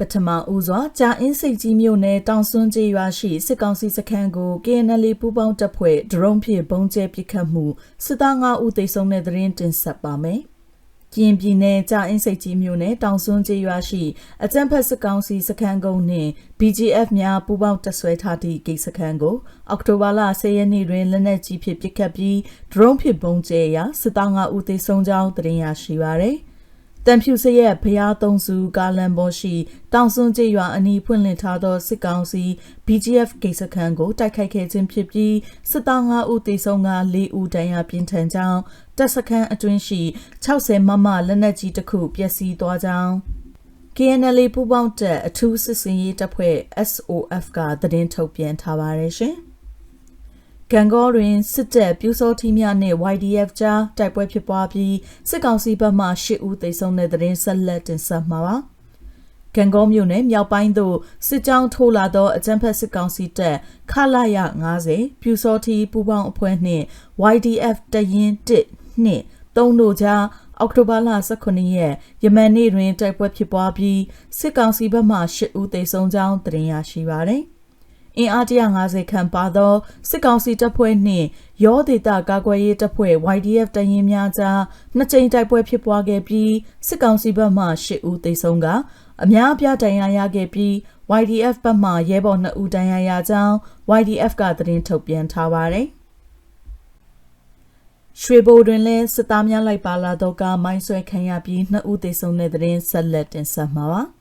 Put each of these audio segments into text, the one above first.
ပထမဦးစွာကြာအင်းစိတ်ကြီးမြို့နယ်တောင်စွန်းကျေးရွာရှိစစ်ကောင်စီစခန်းကို KNL ပူးပေါင်းတပ်ဖွဲ့ဒရုန်းဖြင့်ပုံကျဲပစ်ခတ်မှုစစ်သား9ဦးသေဆုံးတဲ့သတင်းတင်ဆက်ပါမယ်။ကျင်းပြည်နယ်ကြာအင်းစိတ်ကြီးမြို့နယ်တောင်စွန်းကျေးရွာရှိအကြံဖက်စစ်ကောင်စီစခန်းကုန်းနှင့် BGF များပူးပေါင်းတပ်ဆွဲထားသည့်ဂိတ်စခန်းကိုအောက်တိုဘာလ10ရက်နေ့တွင်လက်နက်ကြီးဖြင့်ပစ်ခတ်ပြီးဒရုန်းဖြင့်ပုံကျဲရာစစ်သား9ဦးသေဆုံးကြောင်းသတင်းရရှိပါသည်။ တန်ဖြူစရက်ဖျားသုံးစုကားလန်ပေါ်ရှိတောင်စွန်းကျေးရွာအနီးဖွင့်လှစ်ထားသောစစ်ကောင်စီ BGF ဂိတ်စခန်းကိုတိုက်ခိုက်ခဲ့ခြင်းဖြစ်ပြီးစစ်သား9ဦးသေဆုံးက4ဦးဒဏ်ရာပြင်းထန်ကြောင်းတပ်စခန်းအတွင်းရှိ60မမလက်နက်ကြီးတစ်ခုပျက်စီးသွားကြောင်း KNL ပူးပေါင်းတပ်အထူးစစ်စင်ရေးတပ်ဖွဲ့ SOF ကသတင်းထုတ်ပြန်ထားပါတယ်ရှင်။ ကံကောတွင်စစ်တပ်ပြူစောထီးများနှင့် YDF ကြားတိုက်ပွဲဖြစ်ပွားပြီးစစ်ကောင်စီဘက်မှ၈ဦးသေဆုံးတဲ့သတင်းဆက်လက်တင်ဆက်မှာပါ။ကံကောမြို့နယ်မြောက်ပိုင်းသို့စစ်ကြောင်းထိုးလာသောအကြမ်းဖက်စစ်ကောင်စီတပ်ခလာရ90ပြူစောထီးပူပေါင်းအဖွဲ့နှင့် YDF တရင်1နှင့်3တို့ကြားအောက်တိုဘာလ18ရက်ယမန်နေ့တွင်တိုက်ပွဲဖြစ်ပွားပြီးစစ်ကောင်စီဘက်မှ၈ဦးသေဆုံးကြောင်းသတင်းရရှိပါသည်။ အင်အား150ခန့်ပါသောစစ်ကောင်စီတပ်ဖွဲ့နှင့်ရောဒေတာကာကွယ်ရေးတပ်ဖွဲ့ YDF တရင်များကြားနှစ်ကြိမ်တိုက်ပွဲဖြစ်ပွားခဲ့ပြီးစစ်ကောင်စီဘက်မှ10ဦးသေဆုံးကအများအပြားဒဏ်ရာရခဲ့ပြီး YDF ဘက်မှရဲဘော်2ဦးဒဏ်ရာရကြောင်း YDF ကသတင်းထုတ်ပြန်ထားပါတယ်။ရွှေဘိုတွင်လည်းစစ်သားများလိုက်ပါလာတော့ကမိုင်းဆွဲခံရပြီးနှစ်ဦးသေဆုံးတဲ့တဲ့ဆက်လက်တင်ဆက်မှာပါ။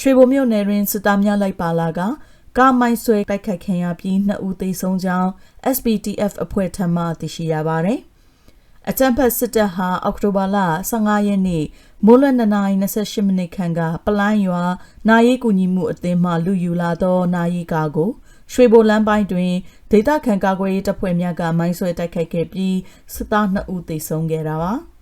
ရွှေဘိုမြို့နယ်တွင်စစ်သားများလိုက်ပါလာက ကားမိုင်းဆွဲတိုက်ခိုက်ခံရပြီးနှစ်ဦးသေဆုံးကြောင်း SPTF အဖွဲ့ထံမှသိရှိရပါတယ်။အကြံဖက်စစ်တပ်ဟာအောက်တိုဘာလ15ရက်နေ့မိုးလွယ်2:28မိနစ်ခန့်ကပလိုင်းရွာနာရီကူညီမှုအသင်းမှလူယူလာသောနာရီကားကိုရွှေဘိုလမ်းပိုင်းတွင်ဒေသခံကာကွယ်ရေးတပ်ဖွဲ့များကမိုင်းဆွဲတိုက်ခိုက်ခဲ့ပြီးစစ်သား2ဦးသေဆုံးခဲ့တာပါ။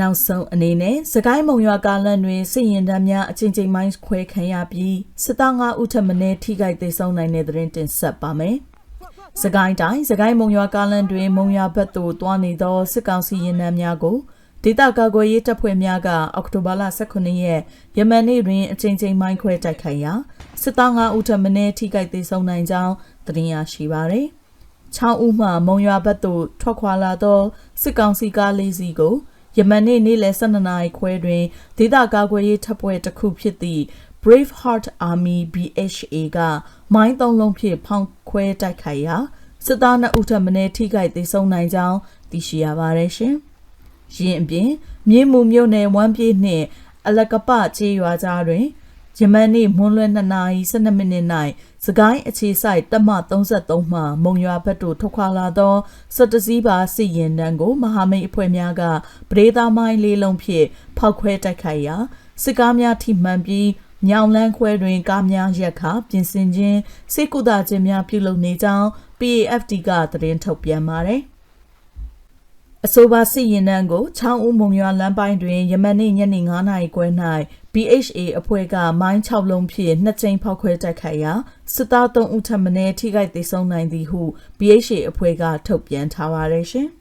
နောက်ဆုံးအနေနဲ့စကိုင်းမုံရွာကားလန်တွင်စစ်ရင်တမ်းများအချင်းချင်းမိုင်းခွဲခံရပြီးစစ်သား9ဦးထပ်မံထိခိုက်သေဆုံးနိုင်တဲ့သတင်းတင်ဆက်ပါမယ်။စကိုင်းတိုင်းစကိုင်းမုံရွာကားလန်တွင်မုံရွာဘက်သို့တွားနေသောစစ်ကောင်စီရင်တမ်းများကိုဒေသကာကွယ်ရေးတပ်ဖွဲ့များကအောက်တိုဘာလ18ရက်ယမန်နေ့တွင်အချင်းချင်းမိုင်းခွဲတိုက်ခိုက်ရာစစ်သား9ဦးထပ်မံထိခိုက်သေဆုံးနိုင်ကြောင်းသတင်းရရှိပါရယ်။ချောင်းဦးမှမုံရွာဘက်သို့ထွက်ခွာလာသောစစ်ကောင်စီကားလေးစီးကို ယမန်နေ့နေ့လယ်12နာရီခွဲတွင်ဒေသကာကွယ်ရေးတပ်ဖွဲ့တစ်ခုဖြစ်သည့် Brave Heart Army BHA ကမိုင်းသုံးလုံးဖြင့်ဖောင်းခွဲတိုက်ခိုက်ရာစစ်သား2ဦးထပ်မံထိခိုက်သေဆုံးနိုင်ကြောင်းသိရှိရပါတယ်ရှင်။ယင်းအပြင်မြင်းမူမြို့နယ်ဝမ်းပြေးနှင့်အလကပကျေးရွာကြားတွင် ယမန်နေ့မွန်းလွဲ2နာရီ12မိနစ်၌စကိုင်းအခြေဆိုင်တပ်မ33မှမုံရွာဘက်သို့ထွက်ခွာလာသောစက်တစည်းပါစစ်ရင်တန်းကိုမဟာမိတ်အဖွဲ့များကပဒေသာမိုင်းလေးလုံးဖြင့်ဖောက်ခွဲတိုက်ခိုက်ရာစစ်ကားများထိမှန်ပြီးညောင်လန်းခွဲတွင်ကားများရက်ခပြင်ဆင်ခြင်းစိတ်ကုသခြင်းများပြုလုပ်နေကြောင်း PAFD ကသတင်းထုတ်ပြန်ပါတယ်။အဆိုပါစစ်ရင်နှန်းကိုချောင်းဦးမုံရွာလမ်းပိုင်းတွင်ယမန်နေ့ညနေ9:00နာရီခွဲ၌ BHA အဖွဲ့ကမိုင်း6လုံးဖြင့်နှစ်ကြိမ်ဖောက်ခွဲတိုက်ခိုက်ရာစစ်သား3ဦးထပ်မံထိခိုက်ဒေဆုံးနိုင်သည်ဟု BHA အဖွဲ့ကထုတ်ပြန်ထားပါရရှင်။